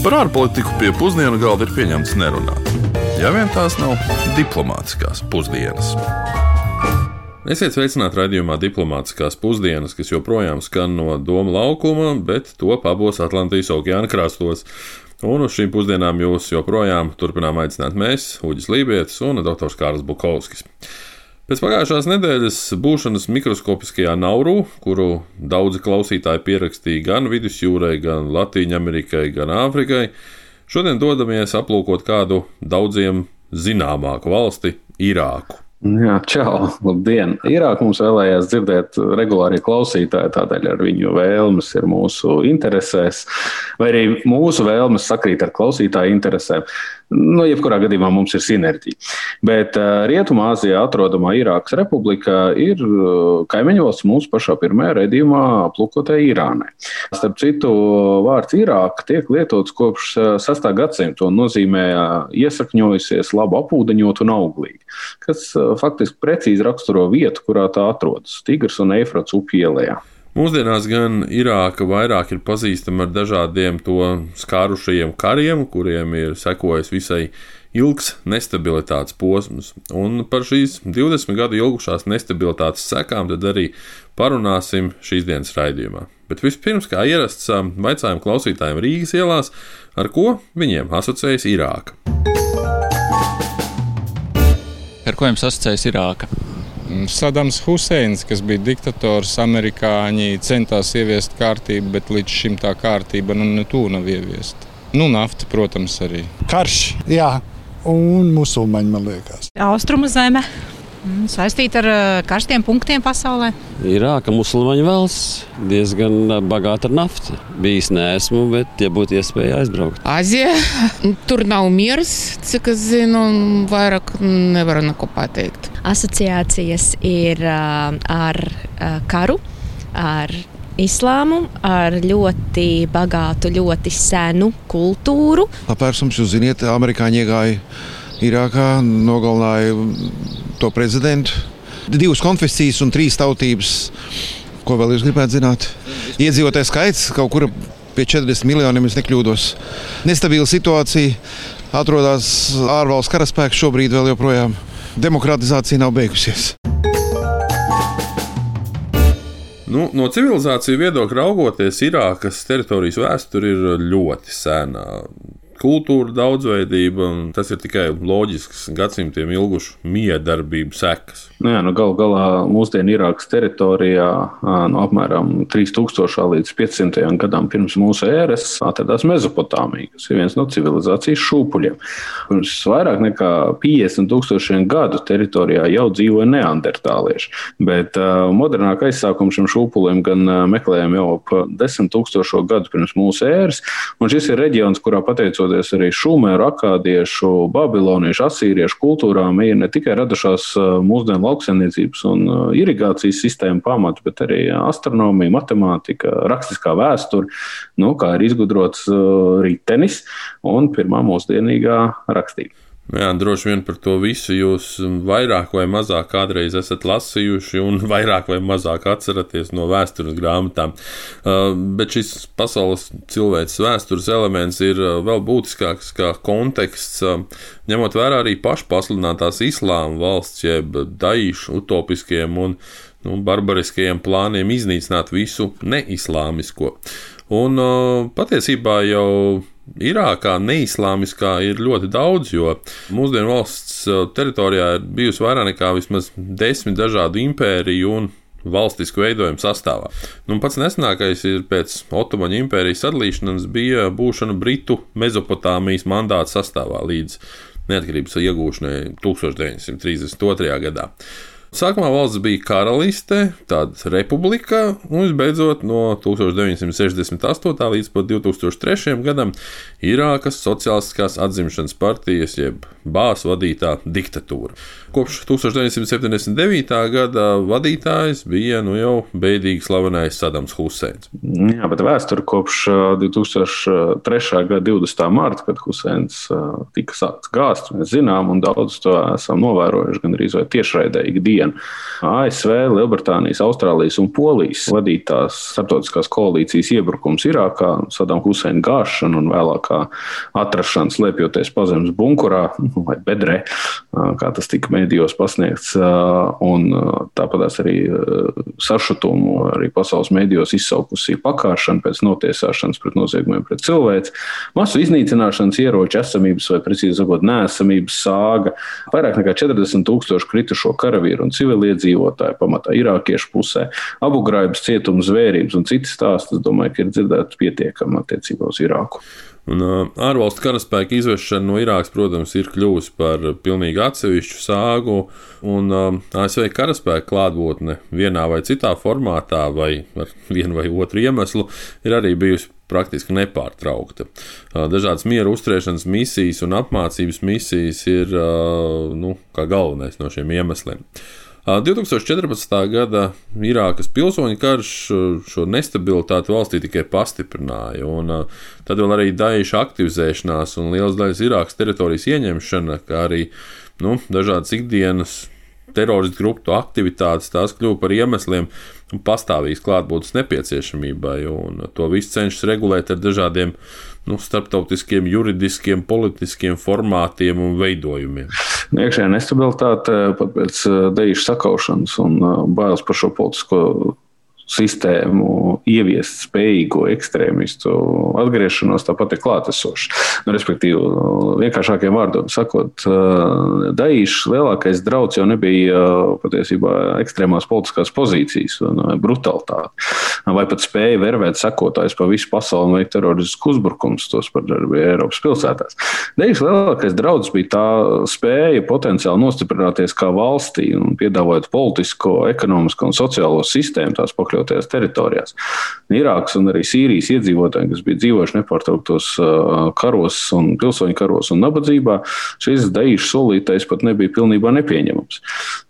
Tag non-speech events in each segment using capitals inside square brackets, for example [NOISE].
Par ārpolitiku pie pusdienu galda ir pieņemts nerunāt. Ja vien tās nav diplomātiskās pusdienas. Esiet sveicināti raidījumā Diplomātiskās pusdienas, kas joprojām skan no Doma laukuma, bet to abos Atlantijas okeāna krastos. Un uz šīm pusdienām jūs joprojām turpinām aicināt mēs, Uģis Lībijams un Dr. Kārls Bukovskis. Pēc pagājušās nedēļas būšanas mikroskopiskajā Nauru, kuru daudzi klausītāji pierakstīja gan Vidusjūrai, gan Latvijai, Amerikai, gan Āfrikai, šodien dodamies aplūkot kādu daudziem zināmāku valsti - Irāku. Jā, čau, labdien! Irāk mums vēlējās dzirdēt regulāri klausītāji, tādēļ ar viņu vēlmes ir mūsu interesēs, vai arī mūsu vēlmes sakrīt ar klausītāju interesēm. Nu, jebkurā gadījumā mums ir sinerģija. Bet uh, Rietumāzijā atrodamā Irākas republika ir uh, kaimiņu valsts mūsu pašā pirmajā redzījumā aplūkotai Irānai. Starp citu, vārds Irāka tiek lietots kopš 6. gadsimta un nozīmē iesakņojusies, labi apūdeņot un auglīgi, kas uh, faktiski precīzi raksturo vietu, kurā tā atrodas - Tigrs un Eifrats upju ielā. Mūsdienās gan Irāka vairāk ir pazīstama ar dažādiem to skārušajiem kariem, kuriem ir sekojis visai ilgs nestabilitātes posms. Un par šīs 20 gadu ilgušās nestabilitātes sekām tad arī parunāsim šīs dienas raidījumā. Bet vispirms, kā ierasts, vaicājām klausītājiem Rīgas ielās, ar ko viņiem asociējas Irāka. Ar ko jums asociējas Irāka? Sadams Huseins, kas bija diktators, amerikāņi centās ieviest kārtību, bet līdz šim tā kārtība nu, ne tuvu nav ieviesta. Nu, nafta, protams, arī. Karš, jā, un musulmaņi, man liekas. Austrumu zeme. Saistīta ar karstiem punktiem pasaulē. Irāka musulmaņu valsts diezgan bagāta ar naftu. Bijis neesmu, bet, ja būtu iespēja aizbraukt. Azija, [LAUGHS] tur nav miers, cik es zinu, un vairāk nevaru neko pateikt. Asociācijas ir ar karu, ar islāmu, ar ļoti bagātu, ļoti senu kultūru. Apvērsums, jūs ziniet, amerikāņi iegāja Irākā, nogalināja to prezidentu. Divas konfesijas un trīs tautības. Ko vēl jūs gribētu zināt? Iedzīvotāju skaits kaut kur pie 40 miljoniem, ja nekļūdos. Nestabila situācija, atrodas ārvalstu karaspēks šobrīd vēl joprojām. Demokratizācija nav beigusies. Nu, no civilizāciju viedokļa raugoties, Irākas teritorijas vēsture ir ļoti sena kultūra daudzveidība, un tas ir tikai loģisks gadsimtiem ilgušu miedarbību sekas. Nu jā, nu gal galā mūsdienu Irākas teritorijā no apmēram 3000 līdz 500 gadam pirms mūsu ēras atradās Mezopotāmija, kas ir viens no civilizācijas šūpuļiem. Pirms vairāk nekā 50 tūkstošiem gadu teritorijā jau dzīvoja neandertālieši, bet modernāk aizsākumu šim šūpulim gan meklējam jau ap 10 tūkstošo gadu pirms mūsu ēras, un šis ir reģions, kurā pateicoties pateicoties arī šūmēru, akādiešu, babiloniešu, asīriešu kultūrām, ir ne tikai radušās mūsdienu lauksaimniecības un irigācijas sistēma pamats, bet arī astronomija, matemātika, rakstiskā vēsture, nu, kā ir izgudrots ritenis un pirmā mūsdienīgā rakstība. Jā, droši vien par to visu jūs vairāk vai mazāk kādreiz esat lasījuši, un [LAUGHS] vairāk vai mazāk atceraties no vēstures grāmatām. Bet šis pasaules cilvēces vēstures elements ir vēl būtiskāks kā konteksts, ņemot vērā arī pašpasludinātās islāma valsts, jeb daīšu utopiskiem un nu, barbariskajiem plāniem iznīcināt visu neislāmisko. Un patiesībā jau Irākā neislāmiskā ir ļoti daudz, jo mūsdienu valsts uh, teritorijā ir bijusi vairāk nekā vismaz desmit dažādu impēriju un valstisku veidojumu sastāvā. Nu, pats nesenākais ir pēc Otomaņu impērijas sadalīšanas bija būšana Britu Mezopotāmijas mandāta sastāvā līdz neatkarības iegūšanai 1932. gadā. Sākumā valsts bija karaliste, tāda republika, un visbeidzot no 1968. līdz 2003. gadam Irākas Sociālistiskās atzimšanas partijas, jeb bāzes vadītā diktatūra. Kopš 1979. gada vadītājs bija nu jau beidīgi slavenais Sadams Huseins. Jā, bet vēsture kopš 2003. gada 20. marta, kad Huseins tika sākts gāzt, mēs zinām, un daudz to esam novērojuši gan arī tiešraidē ikdienā dienu. ASV, Lielbritānijas, Austrālijas un Polijas vadītās starptautiskās koalīcijas iebrukums Irākā, Sadam Huseina gāšana un vēlākā atrašana slēpjoties pazemes bunkurā vai bedrē, kā tas tika mēdījos pasniegts, un tāpat arī sašutumu arī pasaules mēdījos izsaukusī pakāšana pēc notiesāšanas pret noziegumiem pret cilvēci, masu iznīcināšanas ieroču esamības vai, precīzi sakot, neesamības sāga, vairāk nekā 40 tūkstoši kritušo karavīru un civiliedzīvotāju pamatā irākiešu pusē, abugraibas cietums, zvērības un citas stāstus. Domāju, ka ir dzirdēts pietiekami attiecībā uz Irāku. Un, ārvalstu karaspēka izvešana no Irākas, protams, ir kļuvusi par pilnīgi atsevišķu sāgu, un ASV karaspēka klātbūtne vienā vai citā formātā, vai ar vienu vai otru iemeslu, ir arī bijusi praktiski nepārtraukta. Dažādas miera uzturēšanas misijas un apmācības misijas ir nu, galvenais no šiem iemesliem. 2014. gada Irākas pilsoņu karš šo nestabilitāti valstī tikai pastiprināja, un tad vēl arī Daeša aktivizēšanās un liels daļas Irākas teritorijas ieņemšana, kā arī nu, dažādas ikdienas teroristu grupu aktivitātes, tās kļuva par iemesliem pastāvīgas klātbūtnes nepieciešamībai, un to visu cenšas regulēt ar dažādiem nu, starptautiskiem, juridiskiem, politiskiem formātiem un veidojumiem. Iekšējā nestabilitāte pat pēc eh, deju sakaušanas un eh, bailes par šo politisko sistēmu ieviest spējīgo ekstrēmistu atgriešanos, tāpat ir klātesošs. Nu, respektīvi, vienkāršākiem vārdiem sakot, Daīšs lielākais draudz jau nebija patiesībā ekstrēmās politiskās pozīcijas vai brutalitāte, vai pat spēja vervēt sekotājus pa visu pasauli un veikt teroristiskus uzbrukumus, tos par Eiropas pilsētās. Daīšs lielākais draudz bija tā spēja potenciāli nostiprināties kā valstī un piedāvājot politisko, ekonomisko un sociālo sistēmu tās pakļaut iekļautajās teritorijās. Irākas un arī Sīrijas iedzīvotāji, kas bija dzīvojuši nepārtrauktos karos un pilsoņu karos un nabadzībā, šis deīšu solītais pat nebija pilnībā nepieņemams.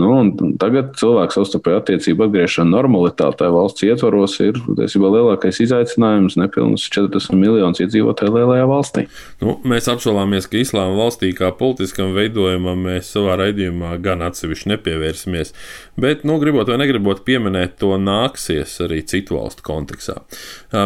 Nu, tagad cilvēku savstarpēju attiecību atgriešana normalitātē valsts ietvaros ir tiesībā lielākais izaicinājums nepilnus 40 miljonus iedzīvotāju lielajā valstī. Nu, mēs apšaubāmies, ka Islāma valstī kā politiskam veidojumam mēs savā raidījumā gan atsevišķi nepievērsimies, bet, nu, gribot vai negribot pieminēt to nāksies darboties arī citu valstu kontekstā.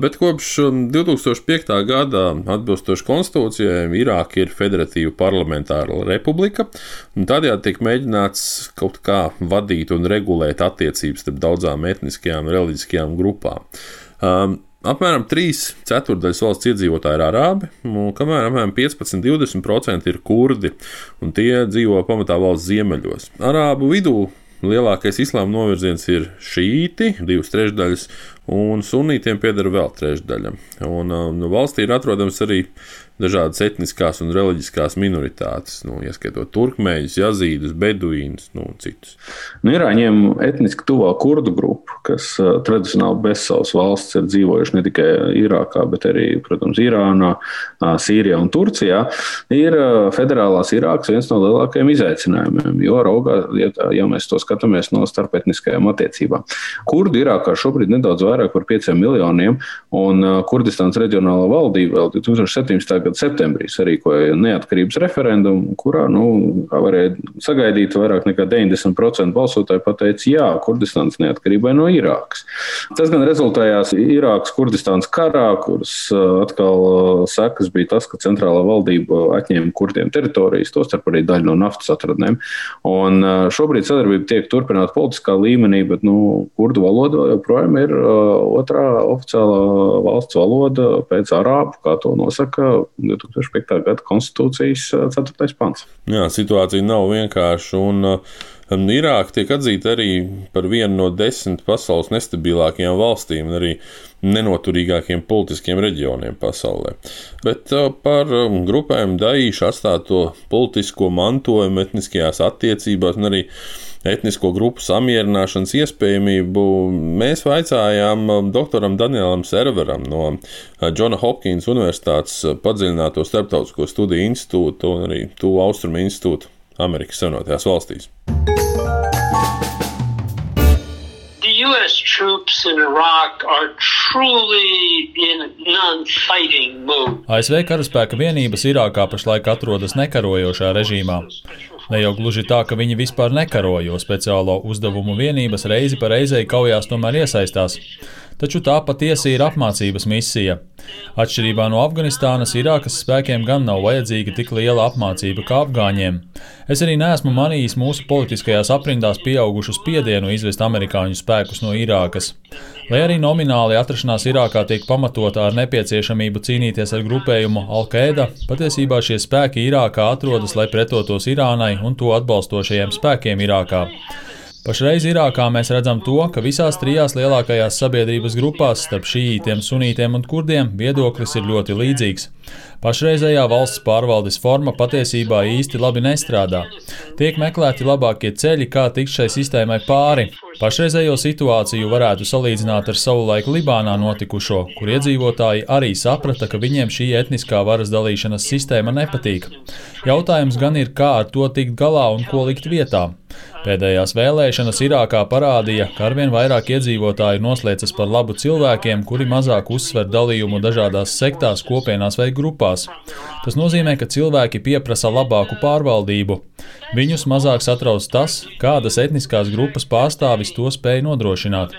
Bet kopš 2005. Um, gada atbilstoši konstitūcijai Irāka ir federatīva parlamentāra republika, un tādējādi tiek mēģināts kaut kā vadīt un regulēt attiecības starp daudzām etniskajām un reliģiskajām grupām. Um, Apmēram 3 ceturdaļas valsts iedzīvotāji ir arābi, kamēr apmēram 15-20% ir kurdi, un tie dzīvo pamatā valsts ziemeļos. Arābu vidū Lielākais islāma novirziens ir šīti, divas trešdaļas, un sunītiem pieder vēl trešdaļa. Un, um, nu, valstī ir atrodams arī dažādas etniskās un reliģiskās minoritātes, nu, ieskaitot turkmeņus, jazīdus, beduīnus nu, un citus. Nu, Irāņiem etniski tuvā kurdu grupa, kas uh, tradicionāli bez savas valsts ir dzīvojuši ne tikai Irākā, bet arī, protams, Irānā, uh, Sīrijā un Turcijā, ir uh, federālās Irākas viens no lielākajiem izaicinājumiem, jo raugā, ja, ja mēs to skatāmies no starpetniskajām attiecībām. Kurdi Irākā šobrīd nedaudz vairāk par 5 miljoniem, un Kurdistānas reģionālā valdība vēl 2017 gada septembrī sarīkoja neatkarības referendumu, kurā nu, varēja sagaidīt vairāk nekā 90% balsotāju pateica jā Kurdistānas neatkarībai no Irākas. Tas gan rezultējās Irākas-Kurdistānas karā, kuras atkal sekas bija tas, ka centrālā valdība atņēma kurdiem teritorijas, tostarp arī daļu no naftas atradnēm. Un šobrīd sadarbība tiek turpināta politiskā līmenī, bet nu, kurdu valoda joprojām ir otrā oficiālā valsts valoda pēc arābu, kā to nosaka 2005. gada konstitūcijas 4. pants. Jā, situācija nav vienkārša. Un, um, Irāka tiek atzīta arī par vienu no desmit pasaules nestabilākajām valstīm un arī nenoturīgākiem politiskiem reģioniem pasaulē. Bet uh, par um, grupēm Daīšu atstāto politisko mantojumu etniskajās attiecībās un arī etnisko grupu samierināšanas iespējamību, mēs vaicājām um, doktoram Danielam Serveram no Džona uh, Hopkins Universitātes uh, padziļināto starptautisko studiju institūtu un arī Tuvu Austrumu institūtu Amerikas Savienotajās valstīs. U.S. troops in Iraq are truly in non-fighting mode. ASV karaspēka vienības Irākā pašlaik atrodas nekarojošā režīmā. Ne jau gluži tā, ka viņi vispār nekaro, jo speciālo uzdevumu vienības reizi pa reizei kaujās tomēr iesaistās. Taču tā patiesi ir apmācības misija. Atšķirībā no Afganistānas, Irākas spēkiem gan nav vajadzīga tik liela apmācība kā afgāņiem. Es arī neesmu manījis mūsu politiskajās aprindās pieaugušu spiedienu izvest amerikāņu spēkus no Irākas. Lai arī nomināli atrašanās Irākā tiek pamatota ar nepieciešamību cīnīties ar grupējumu Al-Qaeda, patiesībā šie spēki Irākā atrodas, lai pretotos Irānai un to atbalstošajiem spēkiem Irākā. Pašreiz Irākā mēs redzam to, ka visās trijās lielākajās sabiedrības grupās, starp šīītiem, sunītiem un kurdiem, viedoklis ir ļoti līdzīgs. Pašreizējā valsts pārvaldes forma patiesībā īsti labi nestrādā. Tiek meklēti labākie ceļi, kā tikt šai sistēmai pāri. Pašreizējo situāciju varētu salīdzināt ar savulaik Libānā notikušo, kur iedzīvotāji arī saprata, ka viņiem šī etniskā varas dalīšanas sistēma nepatīk. Jautājums gan ir, kā ar to tikt galā un ko likt vietā. Pēdējās vēlēšanas Irākā parādīja, ka arvien vairāk iedzīvotāji noslēdzas par labu cilvēkiem, kuri mazāk uzsver dalījumu dažādās sektās, kopienās vai grupās. Tas nozīmē, ka cilvēki pieprasa labāku pārvaldību. Viņus mazāk satrauc tas, kādas etniskās grupas pārstāvis to spēj nodrošināt.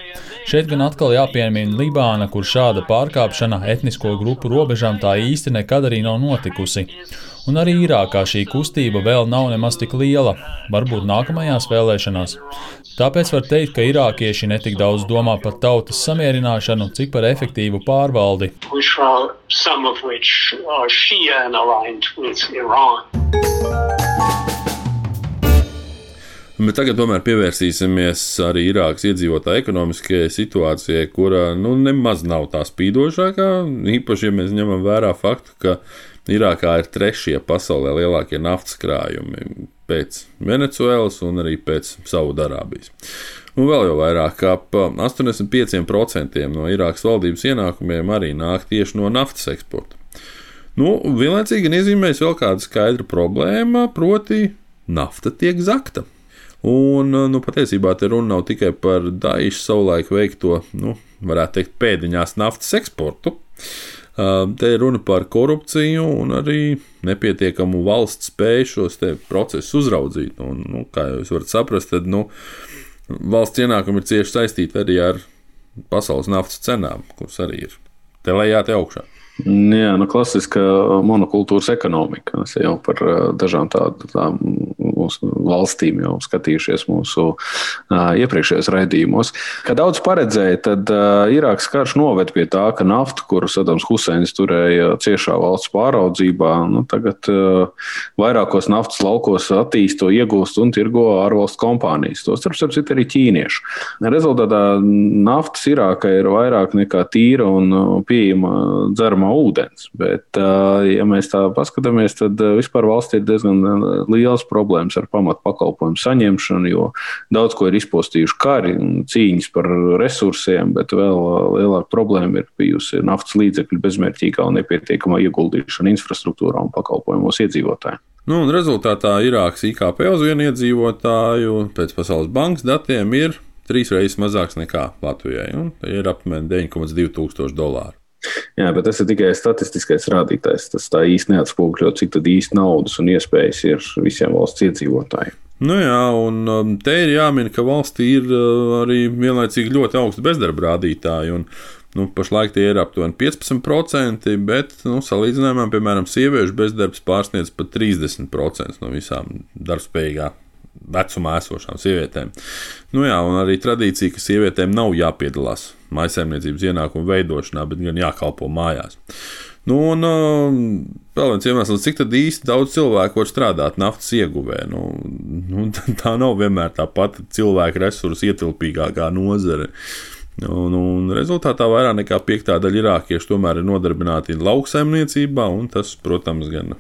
Šeit gan atkal jāpiemina Libāna, kur šāda pārkāpšana etnisko grupu robežām tā īsti nekad arī nav notikusi. Un arī Irākā šī kustība vēl nav nemaz tik liela, varbūt nākamajās vēlēšanās. Tāpēc var teikt, ka irākieši netik daudz domā par tautas samierināšanu, cik par efektīvu pārvaldi. Bet tagad tomēr pievērsīsimies arī Irākas iedzīvotāju ekonomiskajai situācijai, kura nu, nemaz nav tā spīdošākā. Īpaši, ja mēs ņemam vērā faktu, ka Irākā ir trešie pasaulē lielākie naftas krājumi pēc Venecuēlas un arī pēc Saudārābijas. Un vēl jau vairāk, kā 85% no Irākas valdības ienākumiem arī nāk tieši no naftas eksporta. Nu, vienlaicīgi iezīmējas vēl kāda skaidra problēma, proti, nafta tiek zakta. Un, nu, patiesībā te runa nav tikai par Daīšu savulaik veikto, nu, varētu teikt, pēdiņās naftas eksportu. Te ir runa par korupciju un arī nepietiekamu valsts spēju šos procesus uzraudzīt. Un, nu, kā jūs varat saprast, tad nu, valsts ienākumi ir cieši saistīti arī ar pasaules naftas cenām, kuras arī ir te lejā, te augšā. Jā, nu, klasiska monokultūras ekonomika. Mēs jau par dažām tādām valstīm jau skatījušies mūsu iepriekšējos raidījumos. Kā daudz paredzēja, tad Irākas karš noved pie tā, ka nafta, kuru Sadams Huseins turēja ciešā valsts pāraudzībā, nu, tagad vairākos naftas laukos attīsto, iegūst un tirgo ārvalstu kompānijas. Tos, starp citu, arī ķīniešu. Rezultātā naftas Irākai ir vairāk nekā tīra un pieejama dzeramā ūdens. Bet, ja mēs tā paskatāmies, tad vispār valstī ir diezgan liels problēmas ar pamatu pakalpojumu saņemšanu, jo daudz ko ir izpostījuši kari un cīņas par resursiem, bet vēl lielāka problēma ir bijusi naftas līdzekļu bezmērķīgā un nepietiekamā ieguldīšana infrastruktūrā un pakalpojumos iedzīvotājiem. Nu, rezultātā Irākas IKP uz vienu iedzīvotāju pēc Pasaules bankas datiem ir trīs reizes mazāks nekā Latvijai. Ir apmēram 9,2 tūkstoši dolāru. Jā, bet tas ir tikai statistiskais rādītājs. Tas tā īsti neatspoguļo, cik īsti naudas un iespējas ir visiem valsts iedzīvotājiem. Nu jā, un um, te ir jāmin, ka valstī ir uh, arī vienlaicīgi ļoti augsti bezdarba rādītāji. Un, nu, pašlaik tie ir aptuveni 15%, bet nu, salīdzinājumā, piemēram, sieviešu bezdarbs pārsniedz pat 30% no visām darbspējīgām vecumā esošām sievietēm. Nu jā, un arī tradīcija, ka sievietēm nav jāpiedalās maisaimniecības ienākumu veidošanā, bet gan jākalpo mājās. Nu, un um, vēl viens iemesls, cik īsti daudz cilvēku var strādāt naftas ieguvē. Nu, nu, [LAUGHS] tā nav vienmēr tā pati cilvēka resursu ietilpīgākā nozare. Un, un rezultātā vairāk nekā piektā daļa irākiešu tomēr ir nodarbināti lauksaimniecībā, un tas, protams, gan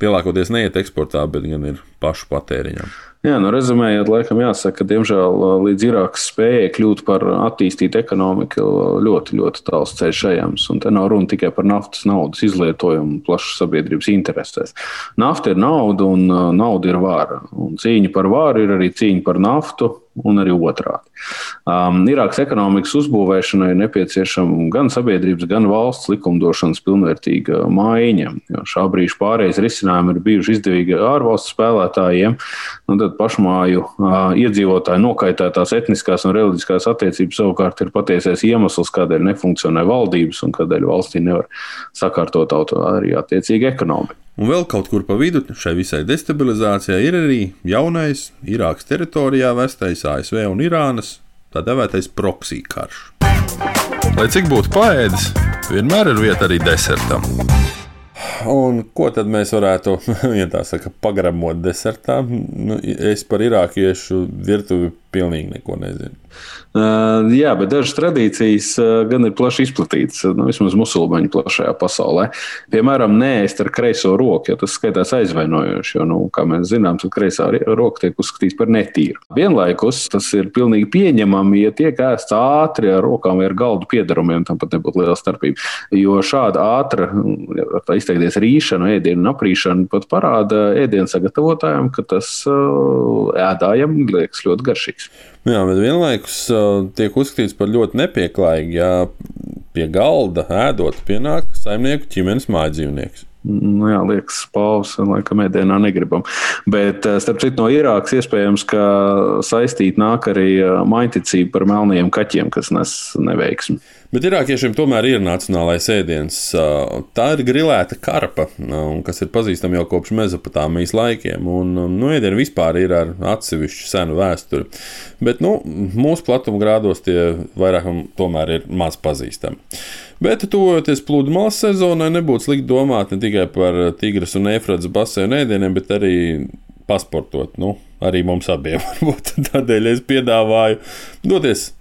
lielākoties neiet eksportā, bet gan ir pašu patēriņam. Jā, nu, rezumējot, laikam jāsaka, ka, diemžēl, līdz Irākas spējai kļūt par attīstītu ekonomiku, ļoti, ļoti tāls ceļš ejams. Un te nav runa tikai par naftas naudas izlietojumu plašas sabiedrības interesēs. Nafta ir nauda un nauda ir vara. Un cīņa par varu ir arī cīņa par naftu un arī otrādi. Um, Irākas ekonomikas uzbūvēšanai ir nepieciešama gan sabiedrības, gan valsts likumdošanas pilnvērtīga maiņa. Šā brīža pārējais risinājumi ir bijuši izdevīgi ārvalstu spēlētājiem, un tad pašmāju uh, iedzīvotāju nokaitētās etniskās un reliģiskās attiecības savukārt ir patiesais iemesls, kādēļ nefunkcionē valdības un kādēļ valstī nevar sakārtot arī attiecīgi ekonomiku. Un vēl kaut kur pa vidu šai visai destabilizācijai ir arī jaunais Irākas teritorijā vestais ASV un Irānas tā dēvētais proksija karš. Lai cik būtu paēdis, vienmēr ir vieta arī desertam. Un ko tad mēs varētu, [LAUGHS] ja tā saka, pagramot desertā? Nu, es par irākiešu virtuvi pilnīgi neko nezinu. Uh, jā, bet dažas tradīcijas uh, gan ir plaši izplatītas, nu, vismaz musulmaņu plašajā pasaulē. Piemēram, nēst ar kreiso roku, jo tas skaitās aizvainojoši, jo, nu, kā mēs zinām, tad kreisā roka tiek uzskatīta par netīru. Vienlaikus tas ir pilnīgi pieņemami, ja tiek ēsts ātri ar rokām vai ar galdu piedarumiem, tam pat nebūtu liela starpība. Jo šāda ātra, tā izteikties rīšana, ēdienu aprīšana pat parāda ēdienu sagatavotājiem, ka tas uh, ēdājam liekas ļoti garšīgs. Jā, bet vienlaikus uh, tiek uzskatīts par ļoti nepieklājīgu, ja pie galda ēdot pienāk saimnieku ģimenes mājdzīvnieks. Nu, jā, liekas, pāvis, laikam, ēdienā negribam. Bet, starp citu, no Irākas iespējams, ka saistīt nāk arī maiticība par melniem kaķiem, kas nes neveiksmi. Bet irākiešiem tomēr ir nacionālais ēdiens. Tā ir grilēta karpa, kas ir pazīstama jau kopš Mezopotāmijas laikiem. Un, nu, ēdieni vispār ir ar atsevišķu senu vēsturi. Bet nu, mūsu platumgrādos tie vairāk tomēr ir maz pazīstami. Bet, tuvojoties pludmales sezonai, nebūtu slikti domāt ne tikai par Tigras un Efrats basēnu ēdieniem, bet arī pasportot. Nu, arī mums abiem [LAUGHS] varbūt. Tādēļ es piedāvāju doties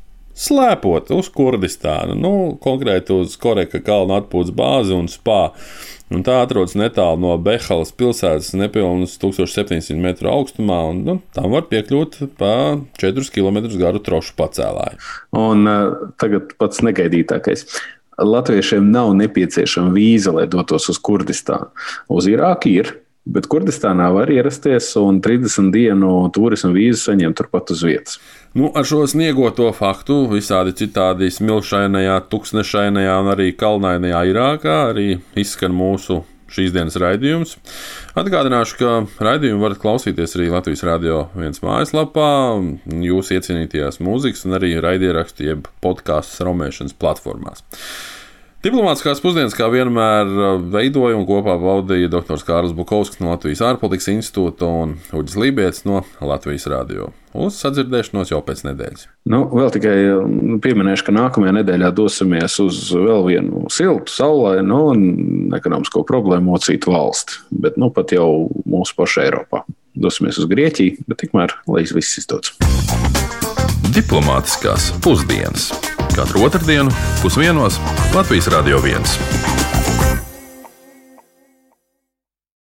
slēpot uz Kurdistānu, nu, konkrēti uz Koreka kalnu atpūtas bāzi un spā. Un tā atrodas netālu no Behalas pilsētas, nepilnus 1700 metru augstumā, un nu, tam var piekļūt pa 4 km garu trošu pacēlāju. Un uh, tagad pats negaidītākais. Latviešiem nav nepieciešama vīza, lai dotos uz Kurdistānu. Uz Irāku ir, bet Kurdistānā var ierasties un 30 dienu turismu vīzu saņemt turpat uz vietas. Nu, ar šo sniegoto faktu, visādi citādi smilšainajā, tuksnešainajā un arī kalnainajā Irākā arī izskan mūsu šīs dienas raidījums. Atgādināšu, ka raidījumu varat klausīties arī Latvijas Rādio 1 mājaslapā, jūsu iecienītajās mūzikas un arī raidierakstu jeb podkāstu straumēšanas platformās. Diplomātiskās pusdienas, kā vienmēr, veidoja un kopā baudīja dr. Kārlis Bukovskis no Latvijas ārpolitikas institūta un Uģis Lībijams no Latvijas Rādio. Uz sadzirdēšanos jau pēc nedēļas. Nu, vēl tikai nu, pieminēšu, ka nākamajā nedēļā dosimies uz vēl vienu siltu, saulainu un ekonomisko problēmu mocītu valsti, bet nu pat jau mūsu pašu Eiropā. Dosimies uz Grieķiju, bet tikmēr, lai viss izdodas. Diplomātiskās pusdienas katru otrdienu pusdienos Latvijas Radio 1.